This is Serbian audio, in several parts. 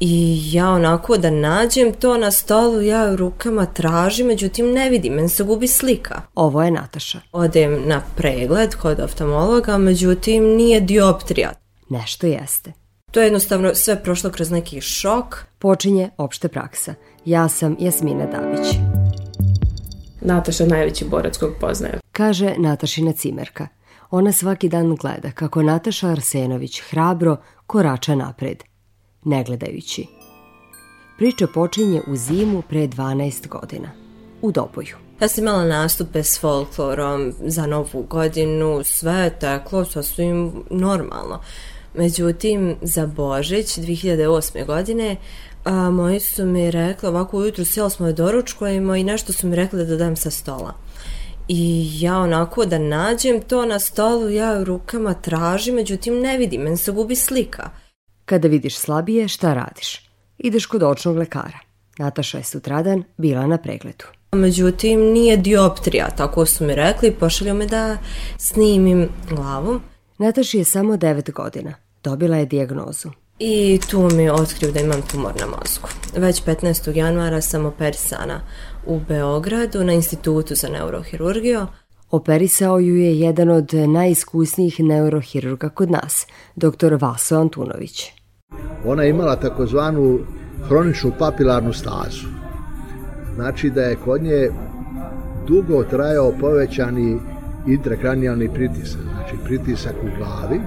I ja onako da nađem to na stolu, ja u rukama tražim, međutim ne vidim, meni se gubi slika. Ovo je Nataša. Odem na pregled kod oftalmologa, međutim nije dioptrija. Nešto jeste. To je jednostavno sve prošlo kroz neki šok. Počinje opšte praksa. Ja sam Jasmina Dabić. Nataša najveći borac kog poznaje. Kaže Natašina cimerka. Ona svaki dan gleda kako Nataša Arsenović hrabro korača napred, ne gledajući. Priča počinje u zimu pre 12 godina, u Doboju. Ja sam imala nastupe s folklorom za novu godinu, sve je teklo sasvim normalno. Međutim, za Božić 2008. godine a, moji su mi rekli, ovako ujutru sjela smo da doručkujemo i nešto su mi rekli da dodam sa stola. I ja onako da nađem to na stolu, ja u rukama tražim, međutim ne vidim, meni se gubi slika. Kada vidiš slabije, šta radiš? Ideš kod očnog lekara. Nataša je sutradan bila na pregledu. Međutim, nije dioptrija, tako su mi rekli, pošalju me da snimim glavu. Nataši je samo 9 godina. Dobila je dijagnozu. I tu mi otkriju da imam tumor na mozgu. Već 15. januara sam operisana u Beogradu na institutu za neurohirurgiju. Operisao ju je jedan od najiskusnijih neurohirurga kod nas, dr. Vaso Antunović. Ona je imala takozvanu hroničnu papilarnu stazu. Znači da je kod nje dugo trajao povećani intrakranijalni pritisak, znači pritisak u glavi,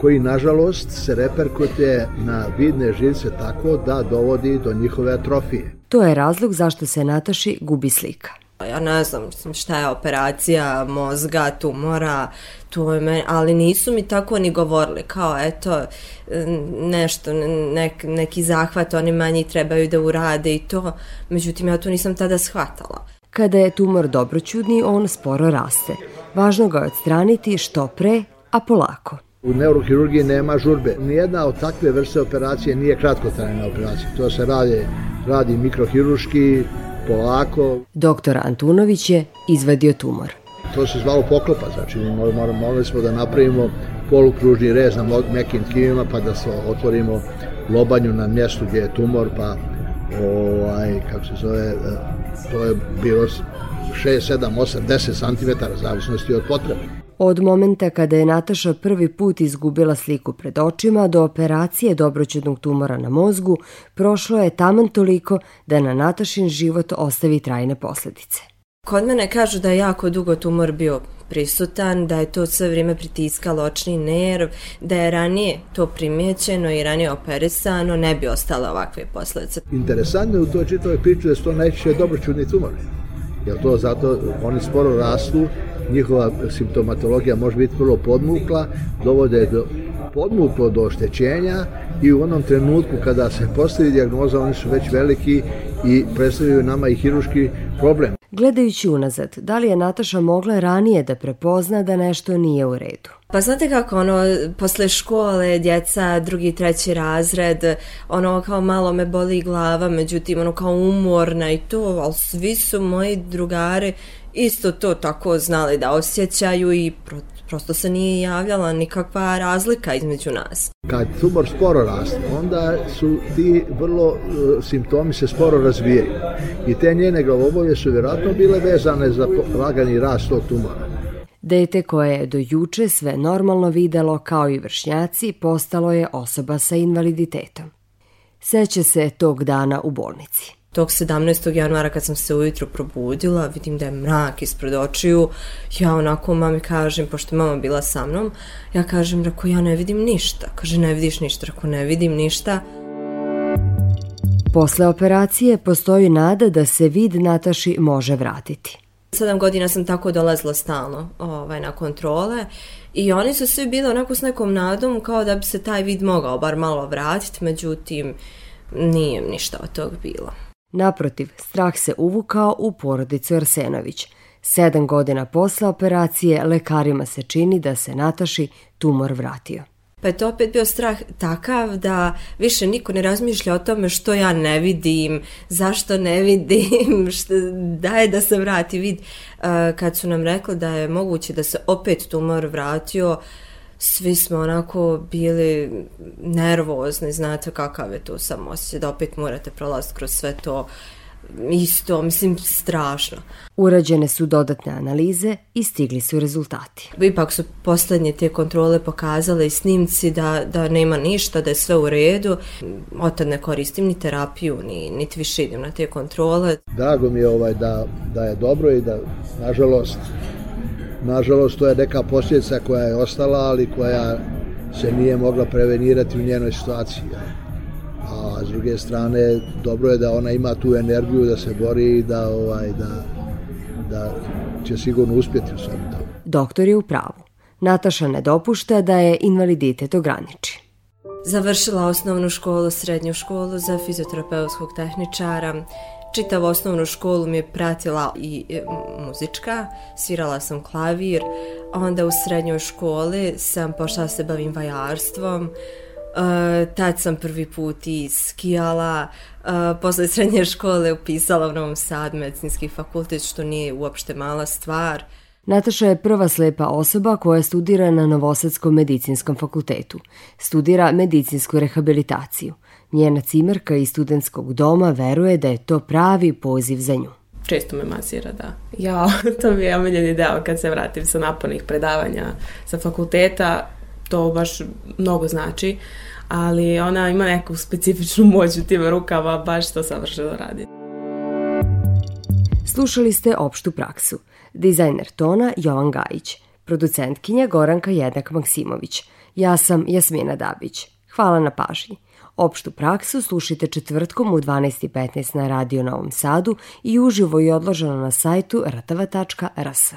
koji nažalost se reperkutuje na vidne živce tako da dovodi do njihove atrofije. To je razlog zašto se Nataši gubi slika. Ja ne znam šta je operacija mozga, tumora, to je meni, ali nisu mi tako ni govorili, kao eto nešto, nek, neki zahvat oni manji trebaju da urade i to, međutim ja to nisam tada shvatala. Kada je tumor dobroćudni, on sporo raste. Važno ga je odstraniti što pre, a polako. U neurohirurgiji nema žurbe. Nijedna od takve vrste operacije nije kratkotrajna operacija. To se radi, radi mikrohiruški, polako. Doktor Antunović je izvadio tumor. To se zvalo poklopa, znači morali smo da napravimo polukružni rez na mekim tkivima pa da se otvorimo lobanju na mjestu gdje je tumor pa ovaj, kako se zove, to je bilo 6, 7, 8, 10 cm, zavisnosti od potrebe. Od momenta kada je Nataša prvi put izgubila sliku pred očima do operacije dobroćudnog tumora na mozgu, prošlo je taman toliko da na Natašin život ostavi trajne posledice. Kod mene kažu da je jako dugo tumor bio prisutan, da je to sve vrijeme pritiskalo očni nerv, da je ranije to primjećeno i ranije operisano, ne bi ostale ovakve posledice. Interesantno je u toj čitavoj priči da su to najčešće dobroćudni tumori. Jer to zato oni sporo rastu njihova simptomatologija može biti vrlo podmukla, dovode do podmuklo do oštećenja i u onom trenutku kada se postavi dijagnoza oni su već veliki i predstavljaju nama i hiruški problem. Gledajući unazad, da li je Nataša mogla ranije da prepozna da nešto nije u redu? Pa znate kako, ono, posle škole, djeca, drugi, treći razred, ono, kao malo me boli glava, međutim, ono, kao umorna i to, ali svi su moji drugari isto to tako znali da osjećaju i prosto se nije javljala nikakva razlika između nas. Kad tumor sporo raste, onda su ti vrlo uh, simptomi se sporo razvijaju i te njene glavobolje su vjerojatno bile vezane za lagani rast tog tumora. Dete koje je do juče sve normalno videlo kao i vršnjaci postalo je osoba sa invaliditetom. Seća se tog dana u bolnici. Tog 17. januara kad sam se ujutro probudila, vidim da je mrak ispred očiju, ja onako mami kažem, pošto mama bila sa mnom, ja kažem, rako ja ne vidim ništa. Kaže, ne vidiš ništa, rako ne vidim ništa. Posle operacije postoji nada da se vid Nataši može vratiti. Sedam godina sam tako dolazila stalno ovaj, na kontrole i oni su svi bili onako s nekom nadom kao da bi se taj vid mogao bar malo vratiti, međutim nije ništa od tog bilo. Naprotiv, strah se uvukao u porodicu Arsenović. Sedam godina posle operacije lekarima se čini da se Nataši tumor vratio. Pa je to opet bio strah takav da više niko ne razmišlja o tome što ja ne vidim, zašto ne vidim, što, daje da se vrati vid. Kad su nam rekli da je moguće da se opet tumor vratio, svi smo onako bili nervozni, znate kakav je to samo osjećaj, da opet morate prolaziti kroz sve to isto, mislim, strašno. Urađene su dodatne analize i stigli su rezultati. Ipak su poslednje te kontrole pokazale i snimci da, da nema ništa, da je sve u redu. Otad ne koristim ni terapiju, ni, niti više idem na te kontrole. Drago mi je ovaj da, da je dobro i da, nažalost, nažalost, to je neka posljedica koja je ostala, ali koja se nije mogla prevenirati u njenoj situaciji a s druge strane dobro je da ona ima tu energiju da se bori i da, ovaj, da, da će sigurno uspjeti u svemu tome. Doktor je u pravu. Nataša ne dopušta da je invaliditet ograniči. Završila osnovnu školu, srednju školu za fizioterapeutskog tehničara. Čitavu osnovnu školu mi je pratila i e, muzička, svirala sam klavir, onda u srednjoj školi sam pošla da se bavim vajarstvom, Uh, tad sam prvi put i skijala, uh, posle srednje škole upisala u Novom Sad medicinski fakultet, što nije uopšte mala stvar. Nataša je prva slepa osoba koja studira na Novosadskom medicinskom fakultetu. Studira medicinsku rehabilitaciju. Njena cimerka iz studentskog doma veruje da je to pravi poziv za nju. Često me masira, da. Ja, to mi je omiljeni deo kad se vratim sa napornih predavanja sa fakulteta to baš mnogo znači, ali ona ima neku specifičnu moć u tim rukava, baš to savršeno radi. Slušali ste opštu praksu. Dizajner tona Jovan Gajić, producentkinja Goranka Jednak Maksimović. Ja sam Jasmina Dabić. Hvala na pažnji. Opštu praksu slušajte četvrtkom u 12.15 na Radio Novom Sadu i uživo i odloženo na sajtu rtava.rs.